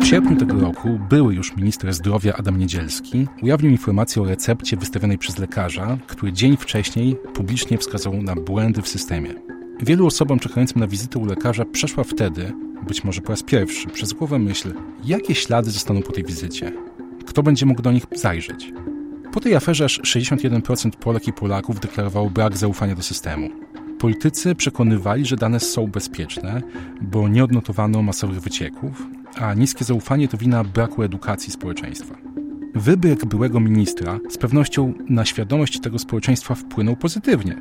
W sierpniu tego roku były już minister zdrowia Adam Niedzielski ujawnił informację o recepcie wystawionej przez lekarza, który dzień wcześniej publicznie wskazał na błędy w systemie. Wielu osobom czekającym na wizytę u lekarza przeszła wtedy, być może po raz pierwszy, przez głowę myśl, jakie ślady zostaną po tej wizycie. Kto będzie mógł do nich zajrzeć? Po tej aferze aż 61% Polek i Polaków deklarowało brak zaufania do systemu. Politycy przekonywali, że dane są bezpieczne, bo nie odnotowano masowych wycieków, a niskie zaufanie to wina braku edukacji społeczeństwa. Wybieg byłego ministra z pewnością na świadomość tego społeczeństwa wpłynął pozytywnie.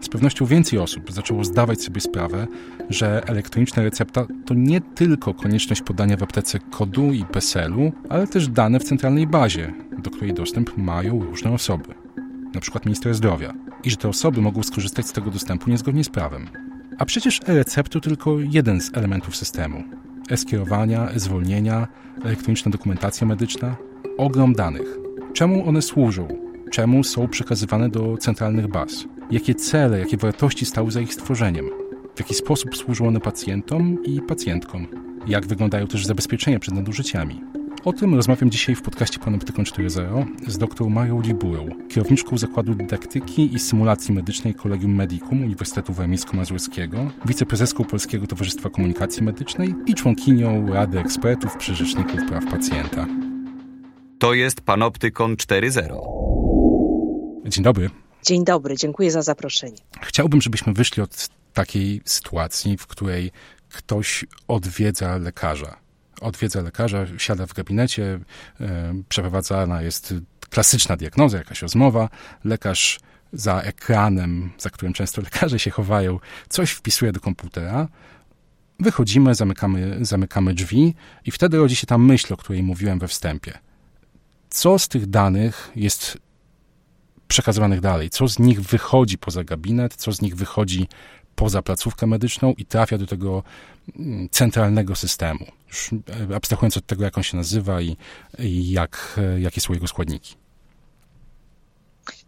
Z pewnością więcej osób zaczęło zdawać sobie sprawę, że elektroniczna recepta to nie tylko konieczność podania w aptece kodu i PESEL-u, ale też dane w centralnej bazie, do której dostęp mają różne osoby, np. minister zdrowia, i że te osoby mogą skorzystać z tego dostępu niezgodnie z prawem. A przecież e-recept to tylko jeden z elementów systemu. E-skierowania, e-zwolnienia, elektroniczna dokumentacja medyczna, ogrom danych. Czemu one służą? Czemu są przekazywane do centralnych baz? Jakie cele, jakie wartości stały za ich stworzeniem? W jaki sposób służą one pacjentom i pacjentkom? Jak wyglądają też zabezpieczenia przed nadużyciami? O tym rozmawiam dzisiaj w podcaście Panoptyką 4.0 z dr Marią Liburą, kierowniczką Zakładu Dydaktyki i Symulacji Medycznej Kolegium Medicum Uniwersytetu Warmińsko-Mazurskiego, wiceprezeską Polskiego Towarzystwa Komunikacji Medycznej i członkinią Rady Ekspertów przy Rzeczniku Praw Pacjenta. To jest Panoptykon 4.0. Dzień dobry. Dzień dobry, dziękuję za zaproszenie. Chciałbym, żebyśmy wyszli od takiej sytuacji, w której ktoś odwiedza lekarza. Odwiedza lekarza, siada w gabinecie, e, przeprowadzana jest klasyczna diagnoza, jakaś rozmowa. Lekarz za ekranem, za którym często lekarze się chowają, coś wpisuje do komputera. Wychodzimy, zamykamy, zamykamy drzwi i wtedy rodzi się ta myśl, o której mówiłem we wstępie. Co z tych danych jest przekazywanych dalej, co z nich wychodzi poza gabinet, co z nich wychodzi poza placówkę medyczną i trafia do tego mm, centralnego systemu. Już e, abstrahując od tego, jak on się nazywa i, i jak, e, jakie są jego składniki.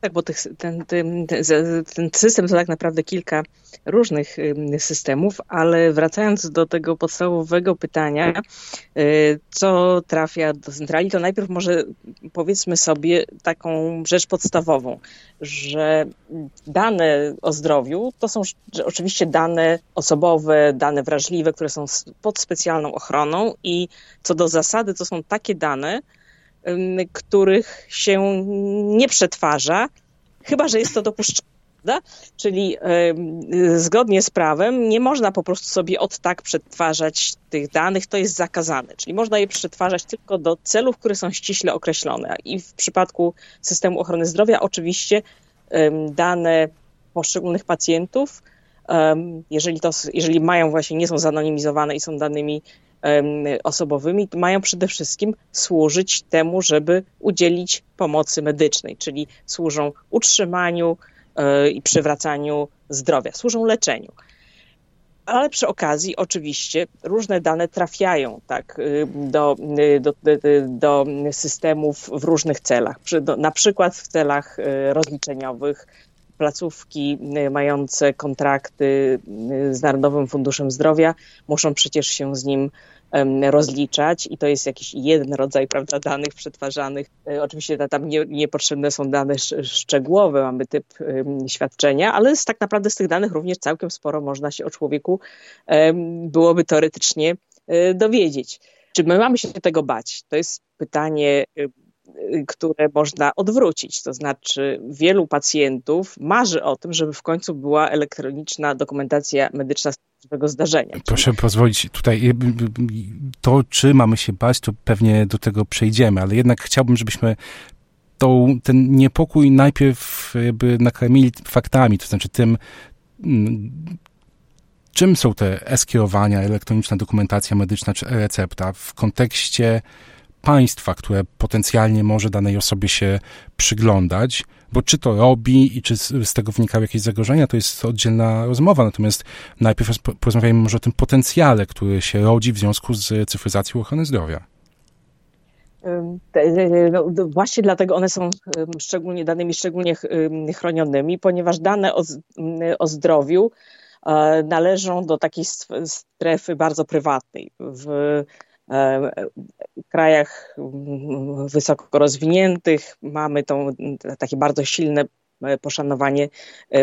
Tak, bo tych, ten, ten, ten, system to tak naprawdę kilka różnych systemów, ale wracając do tego podstawowego pytania, y, co trafia do centrali, to najpierw może powiedzmy sobie taką rzecz podstawową, że dane o zdrowiu to są oczywiście dane osobowe, dane wrażliwe, które są pod specjalną ochroną i co do zasady to są takie dane, których się nie przetwarza, chyba że jest to dopuszczalne. Czyli y, zgodnie z prawem nie można po prostu sobie od tak przetwarzać tych danych, to jest zakazane. Czyli można je przetwarzać tylko do celów, które są ściśle określone. I w przypadku systemu ochrony zdrowia oczywiście y, dane poszczególnych pacjentów, y, jeżeli, to, jeżeli mają właśnie, nie są zanonimizowane i są danymi osobowymi mają przede wszystkim służyć temu, żeby udzielić pomocy medycznej, czyli służą utrzymaniu e, i przywracaniu zdrowia, służą leczeniu. Ale przy okazji oczywiście różne dane trafiają tak, y, do, y, do, do, do systemów w różnych celach, na przykład w celach y, rozliczeniowych, placówki mające kontrakty z Narodowym Funduszem Zdrowia muszą przecież się z nim rozliczać i to jest jakiś jeden rodzaj prawda, danych przetwarzanych. E, oczywiście tam nie, niepotrzebne są dane szczegółowe, mamy typ świadczenia, ale z, tak naprawdę z tych danych również całkiem sporo można się o człowieku byłoby teoretycznie e, dowiedzieć. Czy my mamy się tego bać? To jest pytanie które można odwrócić. To znaczy, wielu pacjentów marzy o tym, żeby w końcu była elektroniczna dokumentacja medyczna tego zdarzenia. Proszę pozwolić tutaj, to czy mamy się bać, to pewnie do tego przejdziemy, ale jednak chciałbym, żebyśmy tą, ten niepokój najpierw jakby nakarmili faktami, to znaczy tym, mm, czym są te e-skierowania, elektroniczna dokumentacja medyczna czy e-recepta w kontekście państwa, które potencjalnie może danej osobie się przyglądać, bo czy to robi i czy z, tego wynikały jakieś zagrożenia, to jest oddzielna rozmowa. Natomiast najpierw porozmawiajmy może o tym potencjale, który się rodzi w związku z cyfryzacją ochrony zdrowia. No, właśnie dlatego one są szczególnie danymi szczególnie chronionymi, ponieważ dane o, o zdrowiu e, należą do takiej strefy bardzo prywatnej. W krajach wysoko rozwiniętych mamy to takie bardzo silne poszanowanie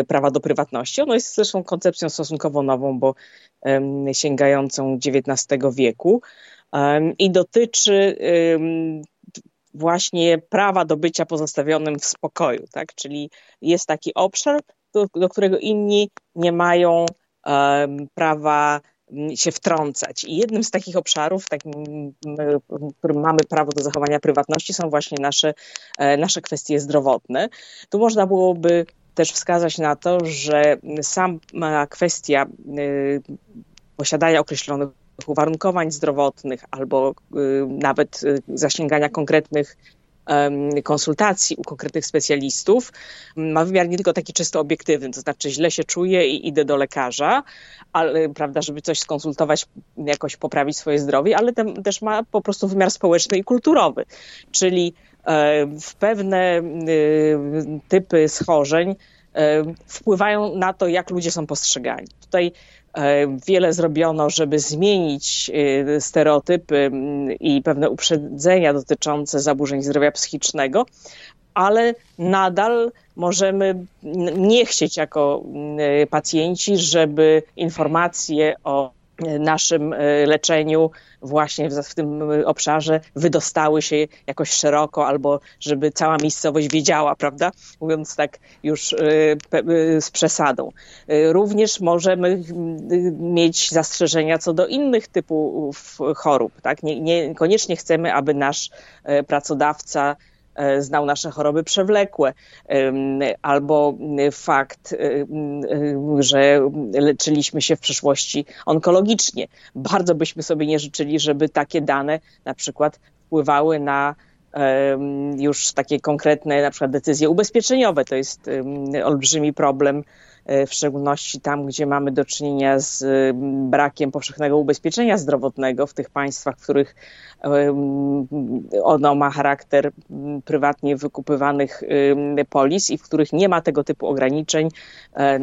prawa do prywatności. Ono jest zresztą koncepcją stosunkowo nową, bo sięgającą XIX wieku i dotyczy właśnie prawa do bycia pozostawionym w spokoju, tak? Czyli jest taki obszar, do, do którego inni nie mają prawa się wtrącać. I jednym z takich obszarów, takim, w którym mamy prawo do zachowania prywatności, są właśnie nasze, e, nasze kwestie zdrowotne. Tu można byłoby też wskazać na to, że sama kwestia y, posiadania określonych uwarunkowań zdrowotnych albo y, nawet zasięgania konkretnych konsultacji u konkretnych specjalistów ma wymiar nie tylko taki czysto obiektywny, to znaczy źle się czuję i idę do lekarza, ale, prawda, żeby coś skonsultować, jakoś poprawić swoje zdrowie, ale też ma po prostu wymiar społeczny i kulturowy, czyli w pewne typy schorzeń wpływają na to, jak ludzie są postrzegani. Tutaj E, wiele zrobiono, żeby zmienić e, stereotypy mm, i pewne uprzedzenia dotyczące zaburzeń zdrowia psychicznego, ale nadal możemy nie chcieć jako mm, pacjenci, żeby informacje o naszym e, leczeniu właśnie w tym obszarze wydostały się jakoś szeroko, albo żeby cała miejscowość wiedziała, prawda? Mówiąc tak już e, e, z przesadą. Również możemy mieć zastrzeżenia co do innych typów chorób, tak? Niekoniecznie chcemy, aby nasz pracodawca znał nasze choroby przewlekłe, albo fakt, że leczyliśmy się w przeszłości onkologicznie. Bardzo byśmy sobie nie życzyli, żeby takie dane na przykład wpływały na już takie konkretne na przykład decyzje ubezpieczeniowe. To jest olbrzymi problem E, w szczególności tam, gdzie mamy do czynienia z brakiem powszechnego ubezpieczenia zdrowotnego w tych państwach, w których ono ma charakter prywatnie wykupywanych polis i w których nie ma tego typu ograniczeń e,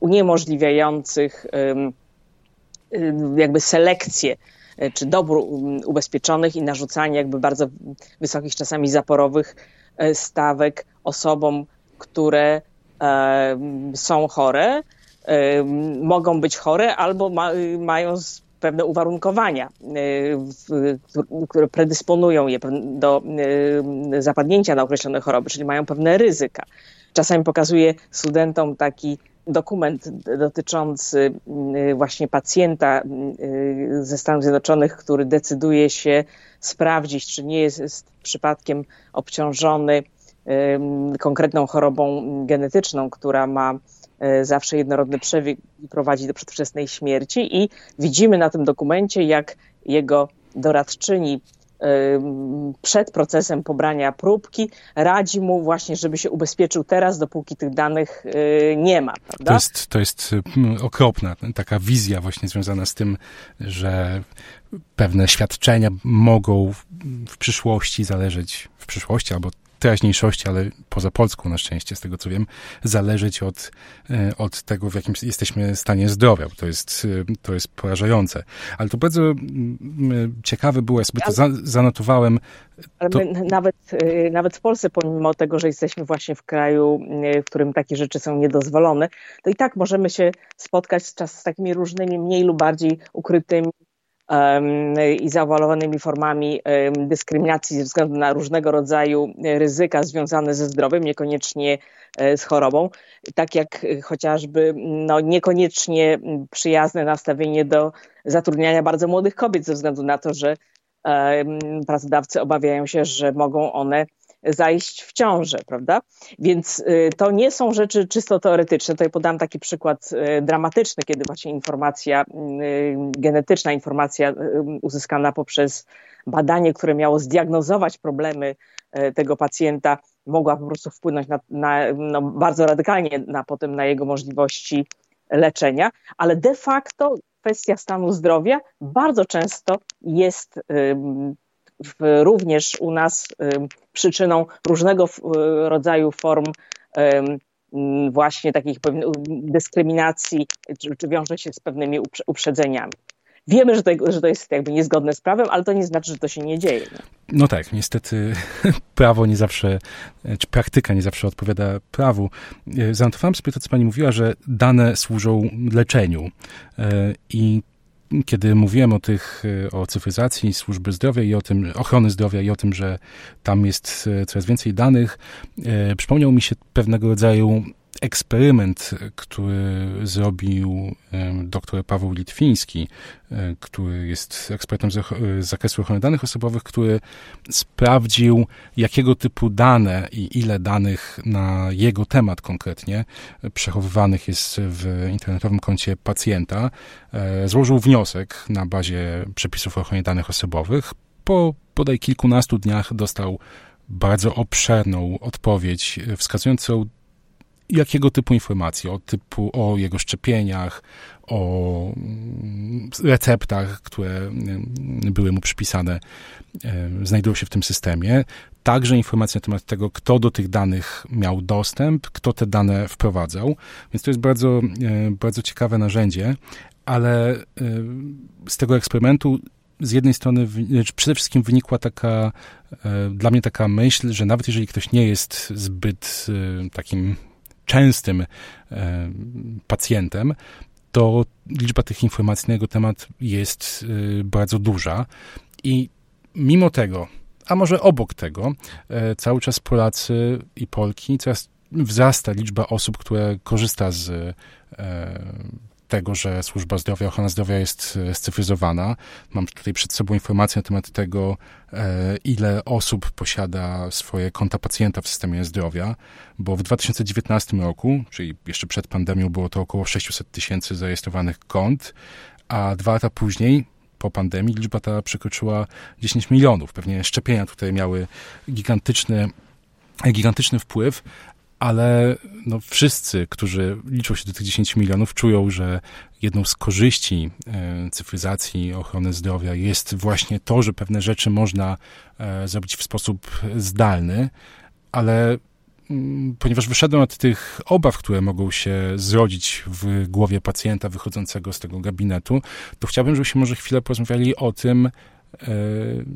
uniemożliwiających jakby selekcję e, czy dobór ubezpieczonych i narzucanie jakby bardzo wysokich, czasami zaporowych stawek osobom, które są chore, mogą być chore albo ma, mają pewne uwarunkowania, które predysponują je do zapadnięcia na określone choroby, czyli mają pewne ryzyka. Czasami pokazuję studentom taki dokument dotyczący właśnie pacjenta ze Stanów Zjednoczonych, który decyduje się sprawdzić, czy nie jest przypadkiem obciążony konkretną chorobą genetyczną, która ma e, zawsze jednorodny przebieg i prowadzi do przedwczesnej śmierci. I widzimy na tym dokumencie, jak jego doradczyni przed procesem pobrania próbki radzi mu właśnie, żeby się ubezpieczył teraz, dopóki tych danych e, nie ma. To jest, to jest okropna taka wizja właśnie związana z tym, że pewne świadczenia mogą w przyszłości zależeć, w przyszłości albo teraźniejszości, ale poza Polską na szczęście, z tego co wiem, zależeć od, e, od tego, w jakim jesteśmy stanie zdrowia. To jest, e, to jest porażające. Ale to bardzo ciekawe było, ja sobie to zanotowałem. Ale to... nawet, e, nawet w Polsce, pomimo tego, że jesteśmy właśnie w kraju, w którym takie rzeczy są niedozwolone, to i tak możemy się spotkać z, czas, z takimi różnymi, mniej lub bardziej ukrytymi i zaawalowanymi formami dyskryminacji ze względu na różnego rodzaju ryzyka związane ze zdrowiem, niekoniecznie e, z chorobą, tak jak chociażby no, niekoniecznie przyjazne nastawienie do zatrudniania bardzo młodych kobiet ze względu na to, że pracodawcy obawiają się, że mogą one zajść w ciążę, prawda? Więc y, to nie są rzeczy czysto teoretyczne. Tutaj podam taki przykład y, dramatyczny, kiedy właśnie informacja y, genetyczna, informacja uzyskana poprzez badanie, które miało zdiagnozować problemy tego pacjenta, mogła po prostu wpłynąć na, na no, bardzo radykalnie na potem na jego możliwości leczenia, ale de facto kwestia stanu zdrowia bardzo często jest również u nas przyczyną różnego rodzaju form właśnie takich dyskryminacji, czy wiąże się z pewnymi uprzedzeniami. wiemy, że to, że to jest jakby niezgodne z prawem, ale to nie znaczy, że to się nie dzieje. No, tak, niestety prawo nie zawsze, czy praktyka nie zawsze odpowiada prawu. Zanotowałem sobie to, co pani mówiła, że dane służą leczeniu i kiedy mówiłem o tych, o cyfryzacji służby zdrowia i o tym, ochrony zdrowia i o tym, że tam jest coraz więcej danych, przypomniał mi się pewnego rodzaju eksperyment, który zrobił dr Paweł Litwiński, e, który jest ekspertem z zakresu ochrony danych osobowych, który sprawdził, jakiego typu dane i ile danych na jego temat konkretnie przechowywanych jest w internetowym koncie pacjenta. E, złożył wniosek na bazie przepisów o ochronie danych osobowych. Po bodaj kilkunastu dniach dostał bardzo obszerną odpowiedź wskazującą jakiego typu informacje, o typu o jego szczepieniach, o mm, receptach, które mm, były mu przypisane, znajdują się w tym systemie. Także informacje na temat tego, kto do tych danych miał dostęp, kto te dane wprowadzał. Więc to jest bardzo, bardzo ciekawe narzędzie, ale z tego eksperymentu z jednej strony przede wszystkim wynikła taka, dla mnie taka myśl, że nawet jeżeli ktoś nie jest zbyt takim częstym e, pacjentem, to liczba tych informacji na jego temat jest e, bardzo duża. I mimo tego, a może obok tego, e, cały czas Polacy i Polki, coraz wzrasta liczba osób, które korzysta z tego, że służba zdrowia, ochrona zdrowia jest e, scyfryzowana. Mam tutaj przed sobą informacje na temat tego, e, ile osób posiada swoje konta pacjenta w systemie zdrowia, bo w 2019 roku, czyli jeszcze przed pandemią, było to około 600 tysięcy zarejestrowanych kont, a dwa lata później, po pandemii, liczba ta przekroczyła 10 milionów. Pewnie szczepienia tutaj miały gigantyczny gigantyczny wpływ, ale no, wszyscy, którzy liczą się do tych 10 milionów, czują, że jedną z korzyści e, cyfryzacji ochrony zdrowia jest właśnie to, że pewne rzeczy można e, zrobić w sposób zdalny, ale mm, ponieważ wyszedłem od tych obaw, które mogą się zrodzić w głowie pacjenta wychodzącego z tego gabinetu, to chciałbym, żebyśmy może chwilę porozmawiali o tym,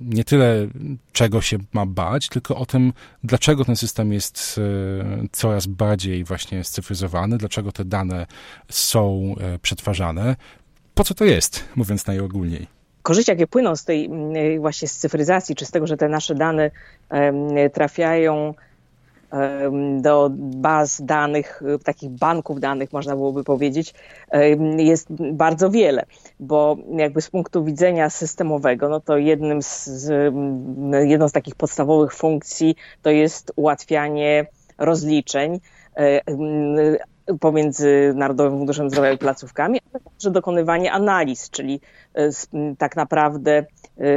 nie tyle czego się ma bać, tylko o tym, dlaczego ten system jest e, coraz bardziej właśnie scyfryzowany, dlaczego te dane są e, przetwarzane. Po co to jest, mówiąc najogólniej? Korzyści, jakie płyną z tej właśnie z cyfryzacji, czy z tego, że te nasze dane trafiają do baz danych, takich banków danych, można byłoby powiedzieć, jest bardzo wiele, bo jakby z punktu widzenia systemowego, no to jednym z, jedną z takich podstawowych funkcji to jest ułatwianie rozliczeń pomiędzy Narodowym Funduszem Zdrowia i placówkami, ale także dokonywanie analiz, czyli e, tak naprawdę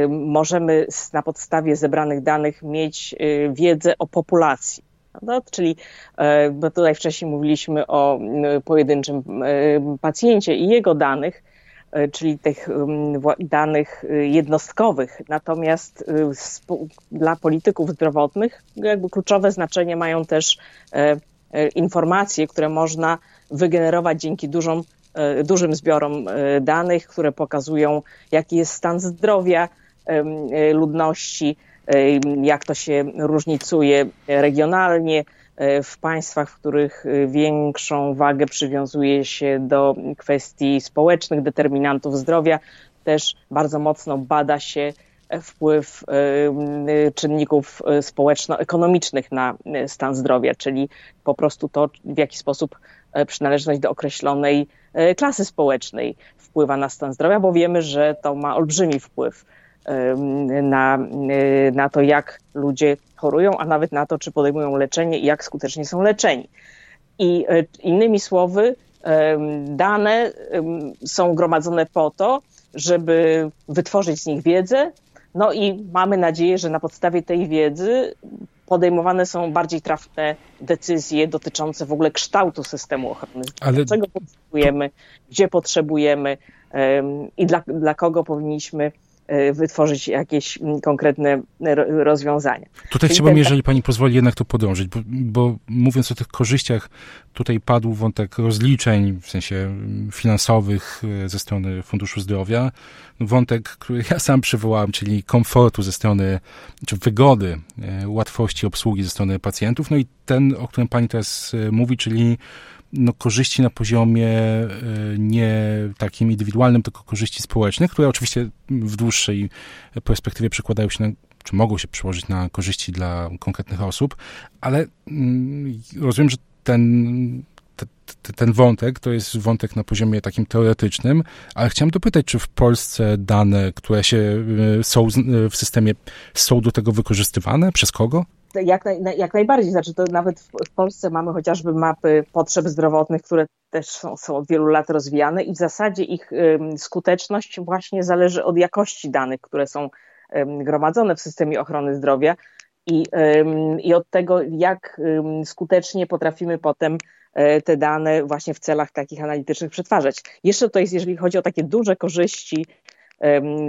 możemy na podstawie zebranych danych mieć e, wiedzę o populacji no, czyli, e, bo tutaj wcześniej mówiliśmy o pojedynczym e, pacjencie i jego danych, e, czyli tych danych jednostkowych. Natomiast dla polityków zdrowotnych jakby kluczowe znaczenie mają też informacje, które można wygenerować dzięki dużą, dużym zbiorom danych, które pokazują, jaki jest stan zdrowia ludności, jak to się różnicuje regionalnie e, w państwach, w których e, większą wagę przywiązuje się do kwestii społecznych, determinantów zdrowia, też bardzo mocno bada się wpływ czynników e, społeczno-ekonomicznych na stan zdrowia, czyli po prostu to, w jaki sposób przynależność do określonej klasy społecznej wpływa na stan zdrowia, bo wiemy, że to ma olbrzymi wpływ na, na to, jak ludzie chorują, a nawet na to, czy podejmują leczenie i jak skutecznie są leczeni. I y, innymi słowy, dane są gromadzone po to, żeby wytworzyć z nich wiedzę, no i mamy nadzieję, że na podstawie tej wiedzy podejmowane są bardziej trafne decyzje dotyczące w ogóle kształtu systemu ochrony zdrowia. Ale... Czego potrzebujemy, gdzie potrzebujemy i dla, dla kogo powinniśmy wytworzyć jakieś konkretne rozwiązania. Tutaj Czyli chciałbym, ten... jeżeli pani pozwoli, jednak to podążyć, bo, bo mówiąc o tych korzyściach, tutaj padł wątek rozliczeń, w sensie finansowych ze strony Funduszu Zdrowia, wątek, który ja sam przywołałem, czyli komfortu ze strony, czy wygody, łatwości obsługi ze strony pacjentów, no i ten, o którym pani teraz mówi, czyli no, korzyści na poziomie e, nie takim indywidualnym, tylko korzyści społecznych, które oczywiście w dłuższej perspektywie przekładają się na czy mogą się przełożyć na korzyści dla konkretnych osób, ale mm, rozumiem, że ten, ten wątek to jest wątek na poziomie takim teoretycznym, ale chciałem dopytać, czy w Polsce dane, które się e, są w systemie, są do tego wykorzystywane? Przez kogo? Jak, naj, jak najbardziej, znaczy to nawet w, Polsce mamy chociażby mapy potrzeb zdrowotnych, które też są, są od wielu lat rozwijane i w zasadzie ich skuteczność właśnie zależy od jakości danych, które są gromadzone w systemie ochrony zdrowia i, i od tego, jak skutecznie potrafimy potem y, te dane właśnie w celach takich analitycznych przetwarzać. Jeszcze to jest, jeżeli chodzi o takie duże korzyści,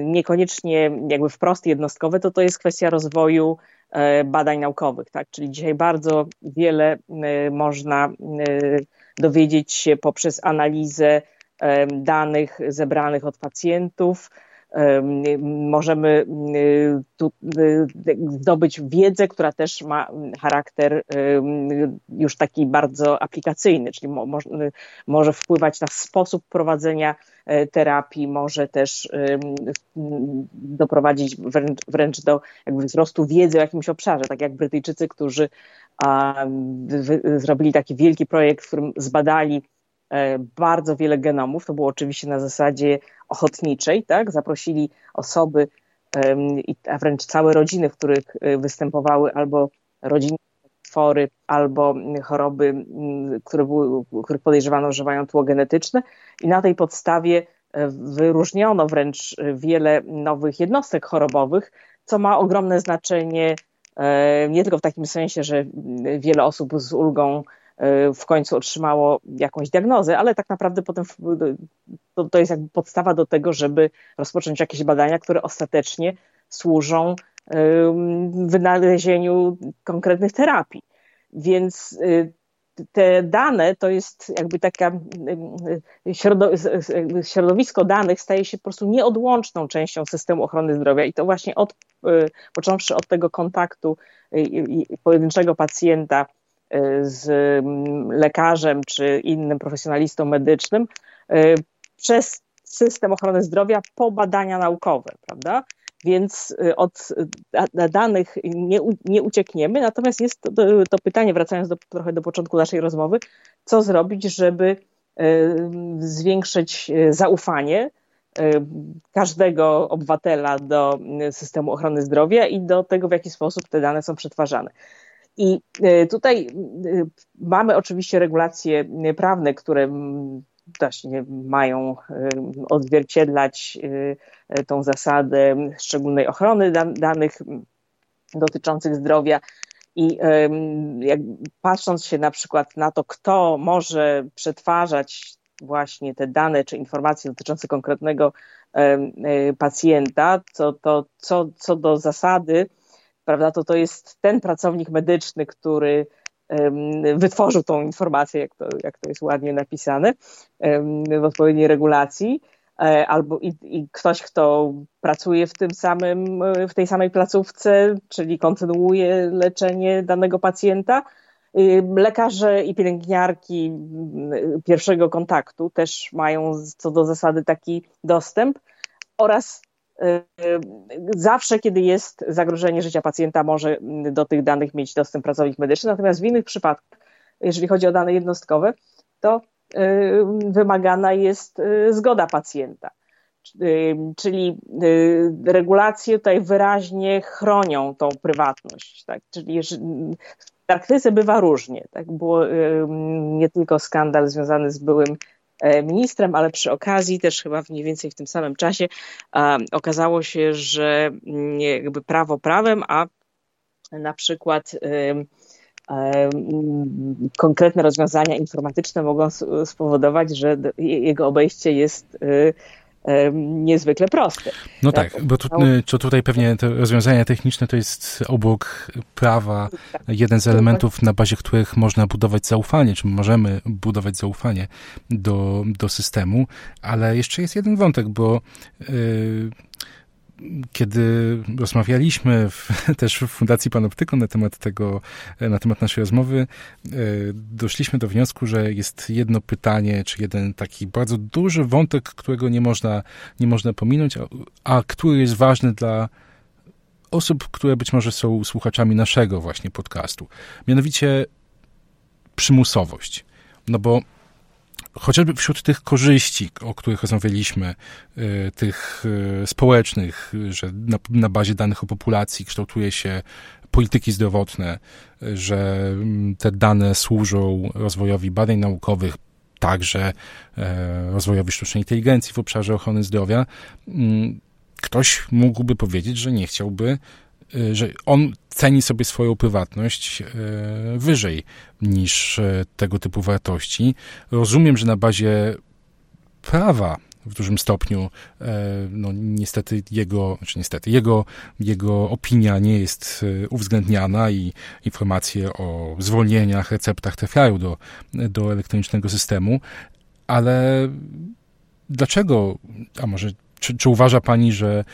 niekoniecznie jakby wprost jednostkowe, to to jest kwestia rozwoju E, badań naukowych. Tak? Czyli dzisiaj bardzo wiele e, można e, dowiedzieć się poprzez analizę danych zebranych od pacjentów, możemy tu zdobyć wiedzę, która też ma charakter już taki bardzo aplikacyjny, czyli może wpływać na sposób prowadzenia e, terapii, może też doprowadzić wręcz, do jakby wzrostu wiedzy o jakimś obszarze, tak jak Brytyjczycy, którzy zrobili taki wielki projekt, w którym zbadali E, bardzo wiele genomów. To było oczywiście na zasadzie ochotniczej, tak? Zaprosili osoby, a wręcz całe rodziny, w których e, występowały albo rodzinne twory, albo choroby, które były, których podejrzewano, że mają tło genetyczne i na tej podstawie e, wyróżniono wręcz wiele nowych jednostek chorobowych, co ma ogromne znaczenie nie tylko w takim sensie, że wiele osób z ulgą E, w końcu otrzymało jakąś diagnozę, ale tak naprawdę potem to, to jest jakby podstawa do tego, żeby rozpocząć jakieś badania, które ostatecznie służą wynalezieniu konkretnych terapii. Więc y, te dane to jest jakby taka środowisko danych staje się po prostu nieodłączną częścią systemu ochrony zdrowia i to właśnie od, y, począwszy od tego kontaktu y, pojedynczego pacjenta z lekarzem czy innym profesjonalistą medycznym y, przez system ochrony zdrowia po badania naukowe, prawda? Więc y, od danych nie, nie uciekniemy, natomiast jest to, to pytanie, wracając do, trochę do początku naszej rozmowy, co zrobić, żeby y, zwiększyć zaufanie każdego obywatela do systemu ochrony zdrowia i do tego, w jaki sposób te dane są przetwarzane. I tutaj mamy oczywiście regulacje prawne, które właśnie mają e, odzwierciedlać tą zasadę szczególnej ochrony danych dotyczących zdrowia. I jak patrząc się na przykład na to, kto może przetwarzać właśnie te dane czy informacje dotyczące konkretnego pacjenta, to, to co, co do zasady prawda, to to jest ten pracownik medyczny, który wytworzył tą informację, jak to, jak to jest ładnie napisane, w odpowiedniej regulacji, e, albo i, i, ktoś, kto pracuje w tym samym, w tej samej placówce, czyli kontynuuje leczenie danego pacjenta. Lekarze i pielęgniarki pierwszego kontaktu też mają co do zasady taki dostęp oraz Zawsze, kiedy jest zagrożenie życia pacjenta, może do tych danych mieć dostęp pracownik medyczny, natomiast w innych przypadkach, jeżeli chodzi o dane jednostkowe, to wymagana jest y, zgoda pacjenta. Czyli y, regulacje tutaj wyraźnie chronią tą prywatność. Tak? Czyli w praktyce bywa różnie. Tak? Było nie tylko skandal związany z byłym ministrem, ale przy okazji też chyba mniej więcej w tym samym czasie okazało się, że jakby prawo prawem, a na przykład konkretne rozwiązania informatyczne mogą spowodować, że jego obejście jest niezwykle prosty. No tak, tak bo tu, to tutaj pewnie te rozwiązania techniczne to jest obok prawa jeden z elementów, na bazie których można budować zaufanie, czy możemy budować zaufanie do, do systemu, ale jeszcze jest jeden wątek, bo yy, kiedy rozmawialiśmy w, też w Fundacji Panoptyką na temat tego, na temat naszej rozmowy, e, doszliśmy do wniosku, że jest jedno pytanie, czy jeden taki bardzo duży wątek, którego nie można, nie można pominąć, a, a który jest ważny dla osób, które być może są słuchaczami naszego właśnie podcastu. Mianowicie przymusowość. No bo chociażby wśród tych korzyści, o których rozmawialiśmy, y, tych y, społecznych, że na, na bazie danych o populacji kształtuje się polityki zdrowotne, że mm, te dane służą rozwojowi badań naukowych, także e, rozwojowi sztucznej inteligencji w obszarze ochrony zdrowia, mm, ktoś mógłby powiedzieć, że nie chciałby że on ceni sobie swoją prywatność y, wyżej niż y, tego typu wartości. Rozumiem, że na bazie prawa w dużym stopniu, no niestety jego, znaczy niestety, jego, jego opinia nie jest uwzględniana i informacje o zwolnieniach, receptach trafiają do, do elektronicznego systemu, ale dlaczego, a może czy, czy uważa Pani, że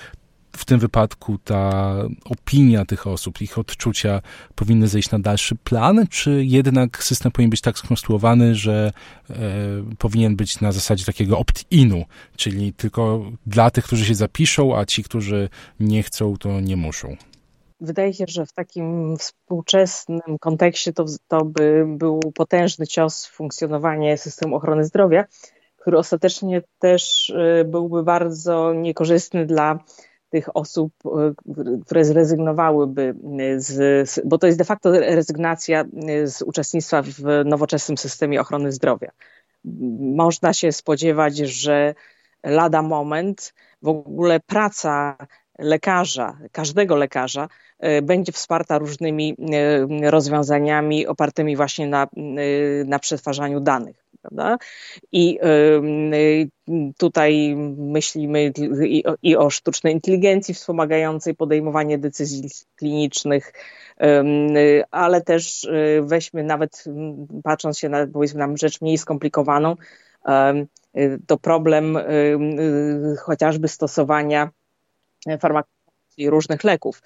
w tym wypadku ta opinia tych osób, ich odczucia powinny zejść na dalszy plan, czy jednak system powinien być tak skonstruowany, że e, powinien być na zasadzie takiego opt-inu, czyli tylko dla tych, którzy się zapiszą, a ci, którzy nie chcą, to nie muszą? Wydaje się, że w takim współczesnym kontekście to, to by był potężny cios w funkcjonowanie systemu ochrony zdrowia, który ostatecznie też e, byłby bardzo niekorzystny dla tych osób, e, które zrezygnowałyby z, bo to jest de facto rezygnacja e, z uczestnictwa w nowoczesnym systemie ochrony zdrowia. Można się spodziewać, że lada moment w ogóle praca lekarza, każdego lekarza e, będzie wsparta różnymi rozwiązaniami opartymi właśnie na, na przetwarzaniu danych. Prawda? I tutaj myślimy i o, sztucznej inteligencji wspomagającej podejmowanie decyzji klinicznych, ale też y, weźmy nawet, patrząc się na, powiedzmy, na rzecz mniej skomplikowaną, to problem chociażby stosowania farmakologii różnych leków.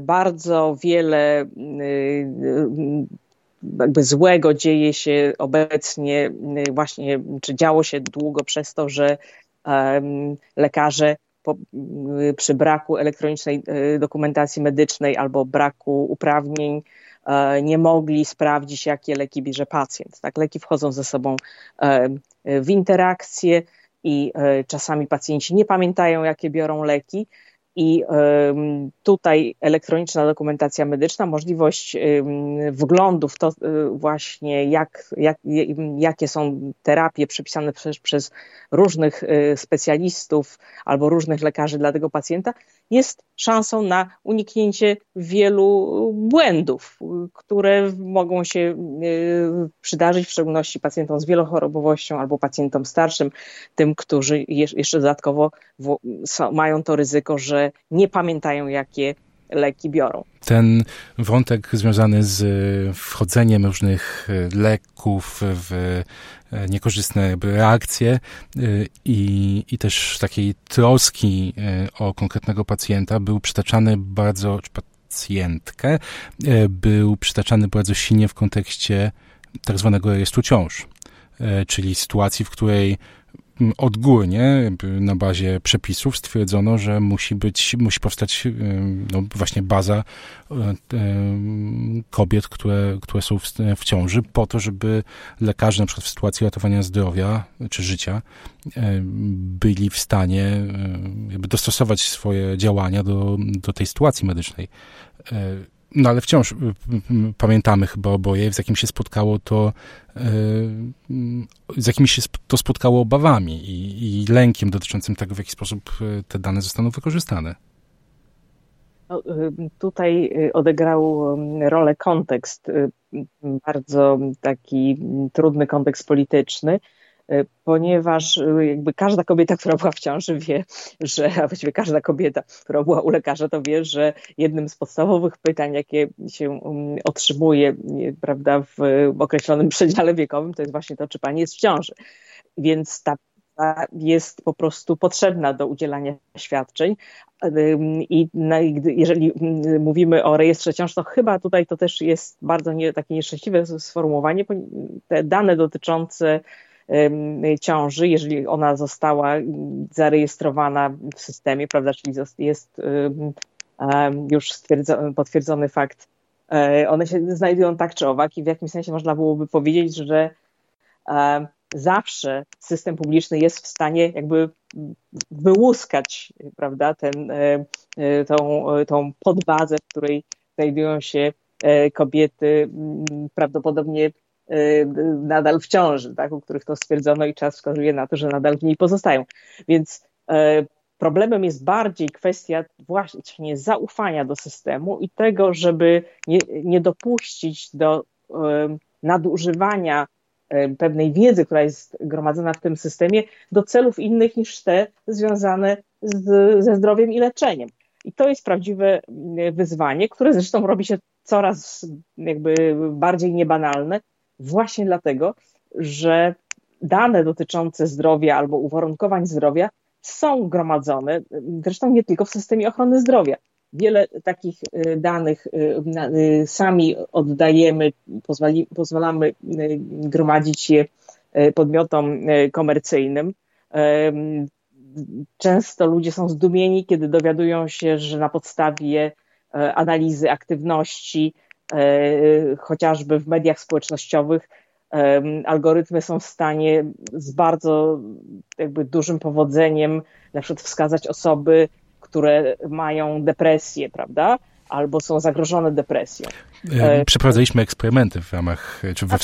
Bardzo wiele jakby złego dzieje się obecnie, y, właśnie, czy działo się długo przez to, że lekarze po, y, przy braku elektronicznej y, dokumentacji medycznej albo braku uprawnień e, nie mogli sprawdzić, jakie leki bierze pacjent. Tak, leki wchodzą ze sobą w interakcję i e, czasami pacjenci nie pamiętają, jakie biorą leki, i tutaj elektroniczna dokumentacja medyczna, możliwość wglądu w to y, właśnie, jak, jak, jakie są terapie przepisane przez, przez różnych y, specjalistów albo różnych lekarzy dla tego pacjenta, jest szansą na uniknięcie wielu błędów, które mogą się y, przydarzyć, w szczególności pacjentom z wielochorobowością albo pacjentom starszym, tym, którzy jeszcze dodatkowo mają to ryzyko, że nie pamiętają, jakie leki biorą. Ten wątek związany z wchodzeniem różnych leków w niekorzystne reakcje i, i też takiej troski o konkretnego pacjenta był przytaczany bardzo, pacjentkę, był przytaczany bardzo silnie w kontekście tak zwanego rejestru ciąż, czyli sytuacji, w której odgórnie na bazie przepisów stwierdzono, że musi być, musi powstać no, właśnie baza e, kobiet, które, które są w, w ciąży, po to, żeby lekarze na przykład w sytuacji ratowania zdrowia czy życia e, byli w stanie jakby dostosować swoje działania do, do tej sytuacji medycznej. No ale wciąż y, y, y, pamiętamy chyba oboje, z jakim się spotkało to, z jakimi się to spotkało obawami i, i lękiem dotyczącym tego, w jaki sposób te dane zostaną wykorzystane. No, tutaj odegrał rolę kontekst, bardzo taki trudny kontekst polityczny, ponieważ jakby każda kobieta, która była w ciąży wie, że, a właściwie każda kobieta, która była u lekarza, to wie, że jednym z podstawowych pytań, jakie się um, otrzymuje, prawda, w określonym przedziale wiekowym, to jest właśnie to, czy pani jest w ciąży. Więc ta jest po prostu potrzebna do udzielania świadczeń. I jeżeli mówimy o rejestrze ciąż, to chyba tutaj to też jest bardzo nie, takie nieszczęśliwe sformułowanie. Te dane dotyczące ciąży, jeżeli ona została zarejestrowana w systemie, prawda, czyli jest już potwierdzony fakt, e, one się znajdują tak czy owak i w jakimś sensie można byłoby powiedzieć, że zawsze system publiczny jest w stanie jakby wyłuskać, prawda, ten, e, e, tą, tą podbazę, w której znajdują się kobiety prawdopodobnie nadal w ciąży, tak, u których to stwierdzono i czas wskazuje na to, że nadal w niej pozostają. Więc problemem jest bardziej kwestia właśnie zaufania do systemu i tego, żeby nie, nie dopuścić do nadużywania E, pewnej wiedzy, która jest gromadzona w tym systemie, do celów innych niż te związane z, ze zdrowiem i leczeniem. I to jest prawdziwe wyzwanie, które zresztą robi się coraz jakby bardziej niebanalne, właśnie dlatego, że dane dotyczące zdrowia albo uwarunkowań zdrowia są gromadzone, zresztą nie tylko w systemie ochrony zdrowia. Wiele takich y, danych y, y, sami oddajemy, pozwali, pozwalamy gromadzić je podmiotom komercyjnym. Często ludzie są zdumieni, kiedy dowiadują się, że na podstawie analizy aktywności, chociażby w mediach społecznościowych, algorytmy są w stanie z bardzo jakby dużym powodzeniem na przykład wskazać osoby, które mają depresję, prawda? Albo są zagrożone depresją. E, e, przeprowadzaliśmy eksperymenty w ramach, czy we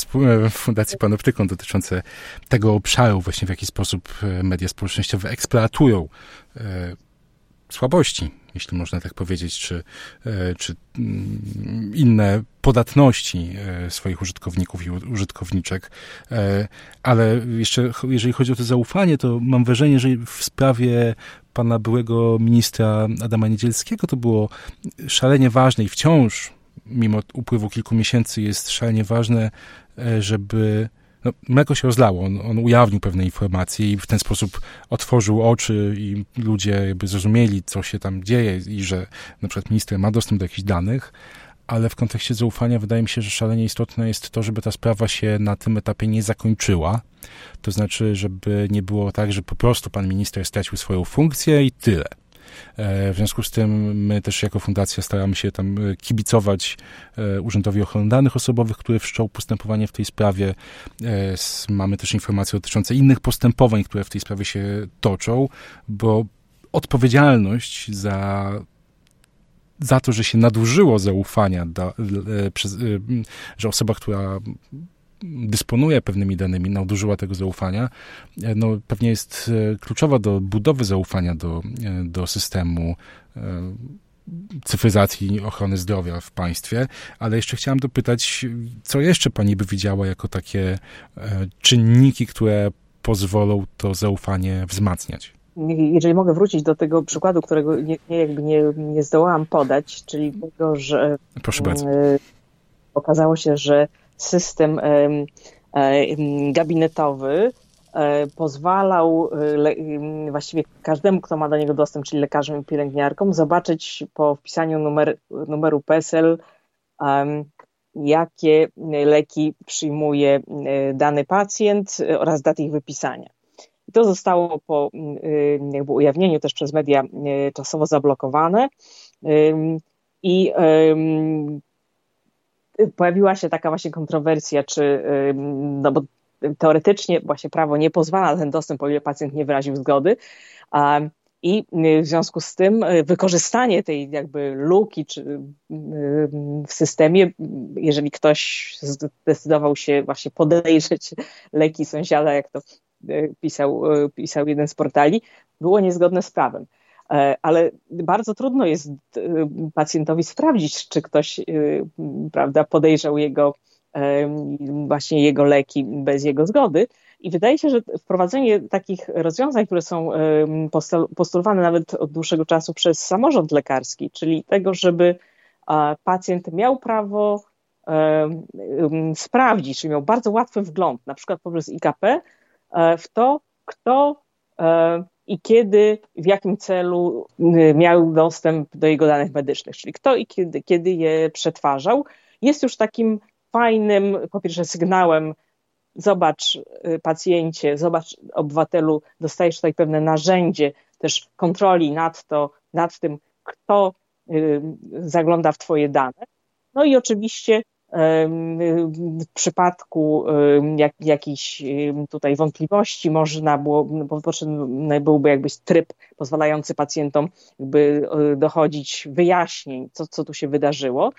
w Fundacji Panoptykon dotyczące tego obszaru, właśnie w jaki sposób e, media społecznościowe eksploatują słabości, jeśli można tak powiedzieć, czy, czy mm, inne podatności swoich użytkowników i użytkowniczek. Ale jeszcze, jeżeli chodzi o to zaufanie, to mam wrażenie, że w sprawie pana byłego ministra Adama Niedzielskiego to było szalenie ważne i wciąż, mimo upływu kilku miesięcy, jest szalenie ważne, e, żeby no, mleko się rozlało. On, on, ujawnił pewne informacje i w ten sposób otworzył oczy i ludzie jakby zrozumieli, co się tam dzieje i że na przykład minister ma dostęp do jakichś danych, ale w kontekście zaufania wydaje mi się, że szalenie istotne jest to, żeby ta sprawa się na tym etapie nie zakończyła. To znaczy, żeby nie było tak, że po prostu pan minister stracił swoją funkcję i tyle. E, w związku z tym my też jako fundacja staramy się tam e, kibicować e, Urzędowi Ochrony Danych Osobowych, który wszczął postępowanie w tej sprawie. Mamy też informacje dotyczące innych postępowań, które w tej sprawie się toczą, bo odpowiedzialność za za to, że się nadużyło zaufania, że osoba, która dysponuje pewnymi danymi, nadużyła tego zaufania, e, no pewnie jest e, kluczowa do budowy zaufania do, e, do systemu cyfryzacji ochrony zdrowia w państwie, ale jeszcze chciałam dopytać, co jeszcze pani by widziała jako takie czynniki, które pozwolą to zaufanie wzmacniać? Jeżeli mogę wrócić do tego przykładu, którego nie, nie jakby nie, nie zdołałam podać, czyli tego, że Proszę bardzo. okazało się, że system gabinetowy e, pozwalał e, właściwie każdemu, kto ma do niego dostęp, czyli lekarzom i pielęgniarkom, zobaczyć po wpisaniu numer, numeru PESEL, jakie leki przyjmuje e, dany pacjent oraz daty ich wypisania. I to zostało po jakby ujawnieniu też przez media czasowo zablokowane. I pojawiła się taka właśnie kontrowersja, czy, no bo teoretycznie właśnie prawo nie pozwala na ten dostęp, o ile pacjent nie wyraził zgody. I w związku z tym y, wykorzystanie tej jakby luki czy w systemie, jeżeli ktoś zdecydował się właśnie podejrzeć leki sąsiada, jak to y, pisał, y, pisał jeden z portali, było niezgodne z prawem. E, ale bardzo trudno jest e, pacjentowi sprawdzić, czy ktoś e, prawda, podejrzał jego właśnie jego leki bez jego zgody. I wydaje się, że wprowadzenie takich rozwiązań, które są postulowane nawet od dłuższego czasu przez samorząd lekarski, czyli tego, żeby pacjent miał prawo sprawdzić, czyli miał bardzo łatwy wgląd, na przykład poprzez IKP, w to, kto i kiedy, w jakim celu miał dostęp do jego danych medycznych, czyli kto i kiedy, kiedy je przetwarzał, jest już takim fajnym, po pierwsze, sygnałem, zobacz y, pacjencie, zobacz obywatelu, dostajesz tutaj pewne narzędzie też kontroli nad to, nad tym, kto y, zagląda w twoje dane. No i oczywiście w przypadku jak, jakichś tutaj wątpliwości można było, bo potrzebny byłby jakby tryb pozwalający pacjentom jakby y, dochodzić wyjaśnień, co, co tu się wydarzyło.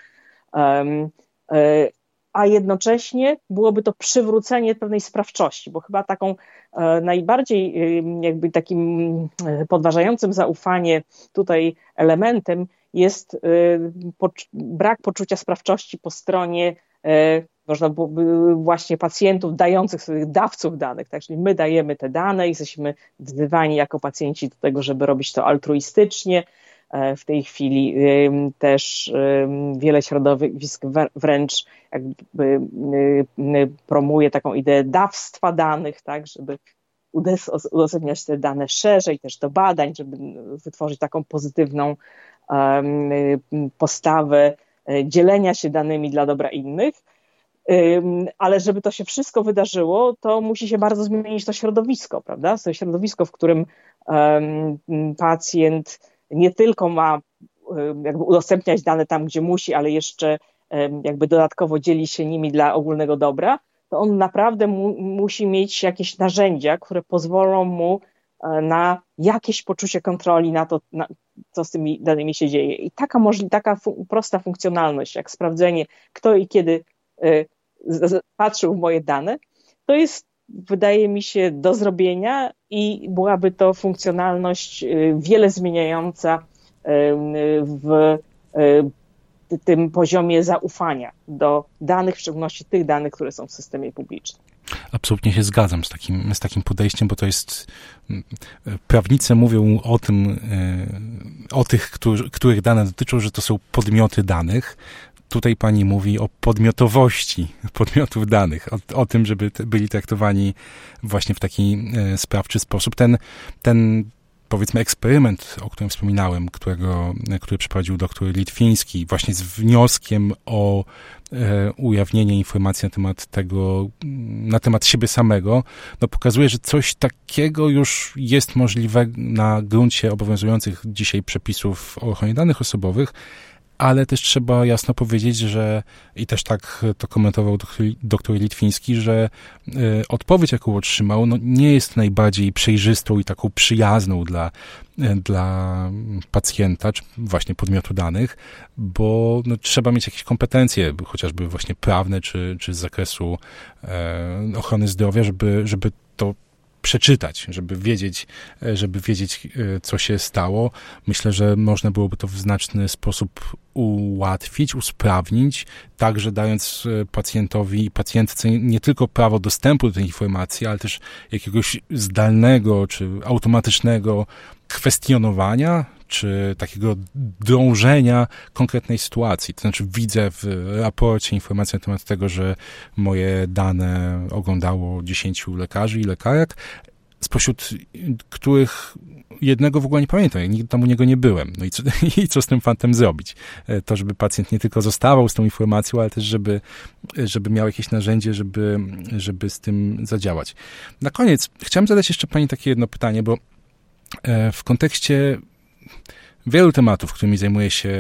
A jednocześnie byłoby to przywrócenie pewnej sprawczości, bo chyba taką e, najbardziej jakby takim e, podważającym zaufanie tutaj elementem jest e, brak poczucia sprawczości po stronie można byłoby właśnie pacjentów dających sobie dawców danych, tak? czyli my dajemy te dane jesteśmy wzywani jako pacjenci do tego, żeby robić to altruistycznie, E, w tej chwili też wiele środowisk wręcz jakby promuje taką ideę dawstwa danych, tak, żeby udostępniać te dane szerzej, też do badań, żeby wytworzyć taką pozytywną postawę e, dzielenia się danymi dla dobra innych. Ale żeby to się wszystko wydarzyło, to musi się bardzo zmienić to środowisko, prawda? To środowisko, w którym pacjent nie tylko ma jakby udostępniać dane tam, gdzie musi, ale jeszcze jakby dodatkowo dzieli się nimi dla ogólnego dobra, to on naprawdę mu, musi mieć jakieś narzędzia, które pozwolą mu na jakieś poczucie kontroli na to, na, co z tymi danymi się dzieje. I taka, możli, taka fu prosta funkcjonalność, jak sprawdzenie, kto i kiedy y, patrzył w moje dane, to jest, wydaje mi się, do zrobienia i byłaby to funkcjonalność y, wiele zmieniająca y, w tym poziomie zaufania do danych, w szczególności tych danych, które są w systemie publicznym. Absolutnie się zgadzam z takim, z takim podejściem, bo to jest. Prawnicy mówią o tym, o tych, którzy, których dane dotyczą, że to są podmioty danych. Tutaj pani mówi o podmiotowości podmiotów danych, o, o tym, żeby byli traktowani właśnie w taki e, sprawczy sposób. Ten, ten powiedzmy eksperyment, o którym wspominałem, którego, który przeprowadził doktor Litwiński, właśnie z wnioskiem o e, ujawnienie informacji na temat tego, na temat siebie samego, no pokazuje, że coś takiego już jest możliwe na gruncie obowiązujących dzisiaj przepisów o ochronie danych osobowych, ale też trzeba jasno powiedzieć, że i też tak to komentował doktor, Litwiński, że y, odpowiedź, jaką otrzymał, no, nie jest najbardziej przejrzystą i taką przyjazną dla, y, dla pacjenta, czy właśnie podmiotu danych, bo no, trzeba mieć jakieś kompetencje, chociażby właśnie prawne, czy, czy z zakresu e, ochrony zdrowia, żeby, żeby to przeczytać, żeby wiedzieć, e, żeby wiedzieć, e, co się stało. Myślę, że można byłoby to w znaczny sposób ułatwić, usprawnić, także dając e, pacjentowi i pacjentce nie tylko prawo dostępu do tej informacji, ale też jakiegoś zdalnego czy automatycznego kwestionowania, czy takiego drążenia konkretnej sytuacji. To znaczy widzę w raporcie informację na temat tego, że moje dane oglądało 10 lekarzy i lekarek, spośród których jednego w ogóle nie pamiętam, nigdy tam u niego nie byłem. No i co, i co z tym fantem zrobić? E, to, żeby pacjent nie tylko zostawał z tą informacją, ale też, żeby, żeby miał jakieś narzędzie, żeby, żeby z tym zadziałać. Na koniec chciałem zadać jeszcze pani takie jedno pytanie, bo w kontekście wielu tematów, którymi zajmuje się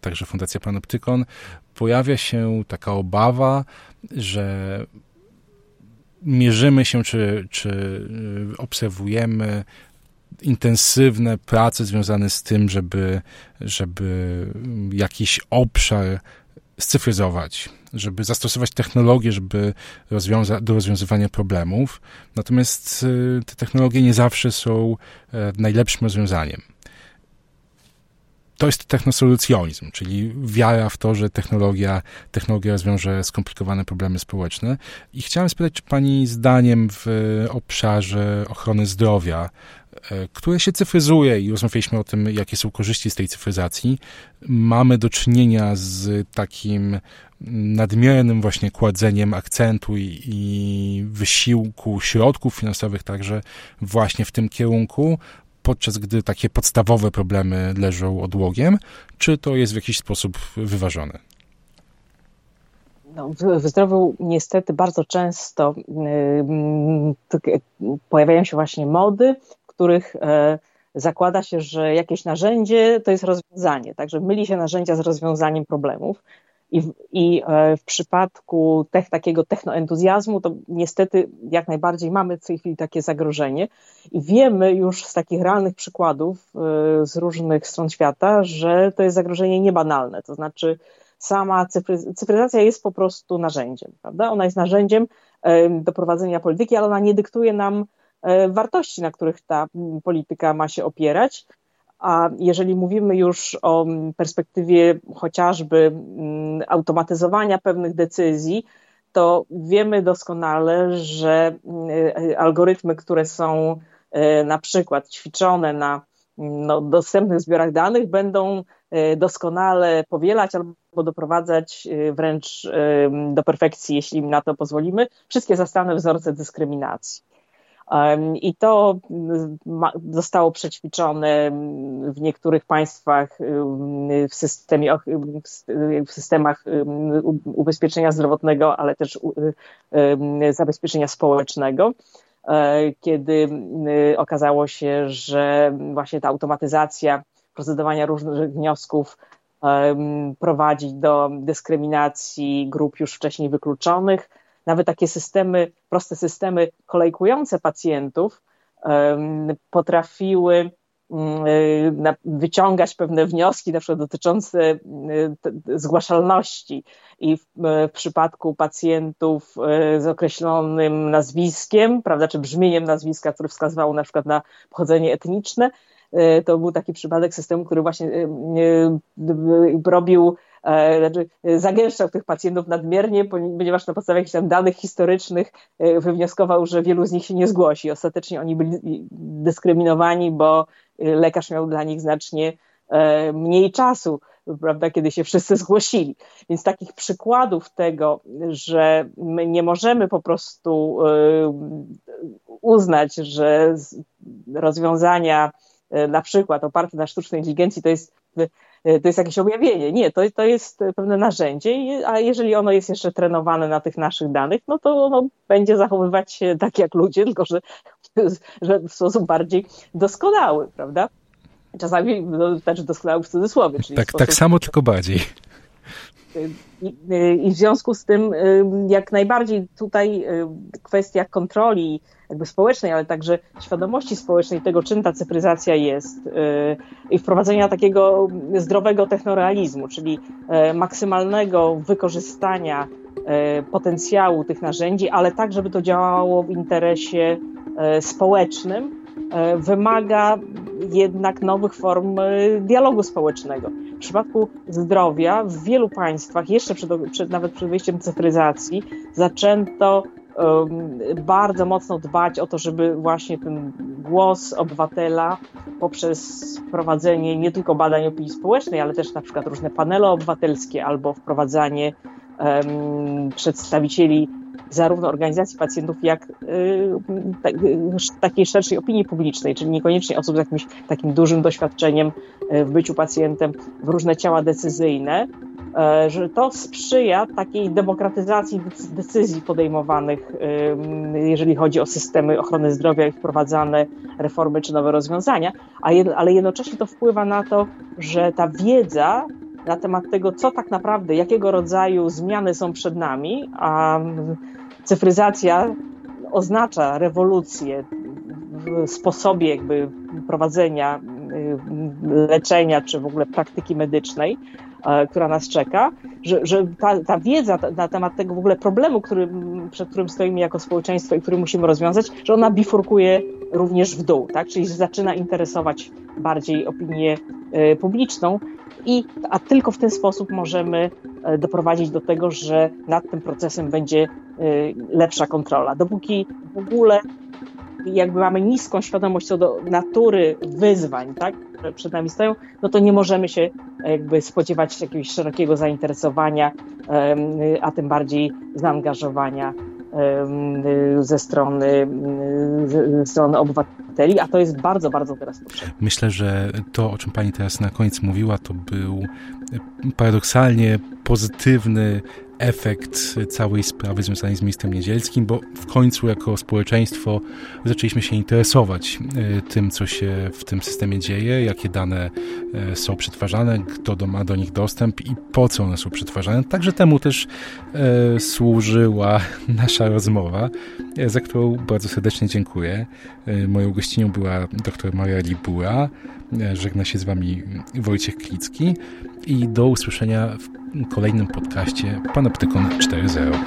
także Fundacja Panoptykon, pojawia się taka obawa, że mierzymy się, czy, czy y, obserwujemy intensywne prace związane z tym, żeby, żeby jakiś obszar scyfryzować, żeby zastosować technologię, żeby rozwiąza- do rozwiązywania problemów. Natomiast y, te technologie nie zawsze są e, najlepszym rozwiązaniem. to jest technosolucjonizm, czyli wiara w to, że technologia, technologia rozwiąże skomplikowane problemy społeczne. I chciałem spytać, czy Pani zdaniem w obszarze ochrony zdrowia, które się cyfryzuje i rozmawialiśmy o tym, jakie są korzyści z tej cyfryzacji, mamy do czynienia z takim nadmiernym właśnie kładzeniem akcentu i, i wysiłku środków finansowych także właśnie w tym kierunku, podczas gdy takie podstawowe problemy leżą odłogiem, czy to jest w jakiś sposób wyważone? No, w zdrowiu niestety bardzo często yy, pojawiają się właśnie mody, w których yy, zakłada się, że jakieś narzędzie to jest rozwiązanie. Także myli się narzędzia z rozwiązaniem problemów. I, w, i e, w przypadku tech, takiego technoentuzjazmu, to niestety jak najbardziej mamy w tej chwili takie zagrożenie i wiemy już z takich realnych przykładów e, z różnych stron świata, że to jest zagrożenie niebanalne. To znaczy, sama cyfryzacja jest po prostu narzędziem, prawda? Ona jest narzędziem e, do prowadzenia polityki, ale ona nie dyktuje nam wartości, na których ta polityka ma się opierać. A jeżeli mówimy już o perspektywie chociażby automatyzowania pewnych decyzji, to wiemy doskonale, że mm, algorytmy, które są e, na przykład ćwiczone na no, dostępnych zbiorach danych, będą e, doskonale powielać albo doprowadzać e, wręcz do perfekcji, jeśli im na to pozwolimy, wszystkie zastane wzorce dyskryminacji. I to mm, zostało przećwiczone w niektórych państwach w, systemie, w systemach ubezpieczenia zdrowotnego, ale też zabezpieczenia społecznego. E, kiedy okazało się, że właśnie ta automatyzacja procedowania różnych wniosków prowadzi do dyskryminacji grup już wcześniej wykluczonych, nawet takie systemy, proste systemy kolejkujące pacjentów potrafiły mm, y, wyciągać pewne wnioski, na przykład dotyczące y, zgłaszalności. I w, y, w, przypadku pacjentów z określonym nazwiskiem, prawda, czy brzmieniem nazwiska, które wskazywało na przykład na pochodzenie etniczne, to był taki przypadek systemu, który właśnie robił E, znaczy e, zagęszczał tych pacjentów nadmiernie, ponieważ na podstawie jakichś tam danych historycznych e, wywnioskował, że wielu z nich się nie zgłosi. Ostatecznie oni byli dyskryminowani, bo lekarz miał dla nich znacznie mniej czasu, prawda, kiedy się wszyscy zgłosili. Więc takich przykładów tego, że my nie możemy po prostu uznać, że rozwiązania na przykład oparte na sztucznej inteligencji to jest E, to jest jakieś objawienie. Nie, to, to jest pewne narzędzie, a jeżeli ono jest jeszcze trenowane na tych naszych danych, no to ono będzie zachowywać się tak jak ludzie, tylko że, że w sposób bardziej doskonały, prawda? Czasami no, też doskonały w cudzysłowie. Czyli tak, sposób... tak samo, tylko bardziej. I, I, w związku z tym, jak najbardziej tutaj kwestia kontroli jakby społecznej, ale także świadomości społecznej tego, czym ta cyfryzacja jest i wprowadzenia takiego zdrowego technorealizmu, czyli maksymalnego wykorzystania potencjału tych narzędzi, ale tak, żeby to działało w interesie społecznym, wymaga jednak nowych form dialogu społecznego. W przypadku zdrowia w wielu państwach, jeszcze przed, przed nawet przed wejściem cyfryzacji, zaczęto bardzo mocno dbać o to, żeby właśnie ten głos obywatela poprzez prowadzenie nie tylko badań opinii społecznej, ale też na przykład różne panele obywatelskie albo wprowadzanie um, przedstawicieli zarówno organizacji pacjentów, jak y, tak, takiej szerszej opinii publicznej, czyli niekoniecznie osób z jakimś takim dużym doświadczeniem y, w byciu pacjentem w różne ciała decyzyjne, y, że to sprzyja takiej demokratyzacji decyzji podejmowanych, jeżeli chodzi o systemy ochrony zdrowia i wprowadzane reformy czy nowe rozwiązania, ale jednocześnie to wpływa na to, że ta wiedza na temat tego, co tak naprawdę, jakiego rodzaju zmiany są przed nami, a cyfryzacja oznacza rewolucję w sposobie jakby prowadzenia leczenia, czy w ogóle praktyki medycznej, która nas czeka, że, że ta, ta wiedza na temat tego w ogóle problemu, który, przed którym stoimy jako społeczeństwo i który musimy rozwiązać, że ona bifurkuje również w dół, tak? czyli zaczyna interesować bardziej opinię publiczną, i, a tylko w ten sposób możemy e, doprowadzić do tego, że nad tym procesem będzie e, lepsza kontrola. Dopóki w ogóle jakby mamy niską świadomość co do natury wyzwań, tak, które przed nami stoją, no to nie możemy się jakby spodziewać jakiegoś szerokiego zainteresowania, a tym bardziej zaangażowania ze strony, ze strony obywateli, a to jest bardzo, bardzo teraz potrzebne. Myślę, że to, o czym Pani teraz na koniec mówiła, to był paradoksalnie pozytywny efekt całej sprawy związanej z ministrem Niedzielskim, bo w końcu jako społeczeństwo zaczęliśmy się interesować e, tym, co się w tym systemie dzieje, jakie dane e, są przetwarzane, kto ma do nich dostęp i po co one są przetwarzane. Także temu też e, służyła nasza rozmowa, za którą bardzo serdecznie dziękuję. Moją gościnią była dr Maria Libuła. Żegna się z Wami Wojciech Klicki i do usłyszenia w kolejnym podcaście Panoptykon 4.0.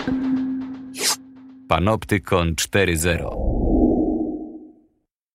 Panoptykon 4.0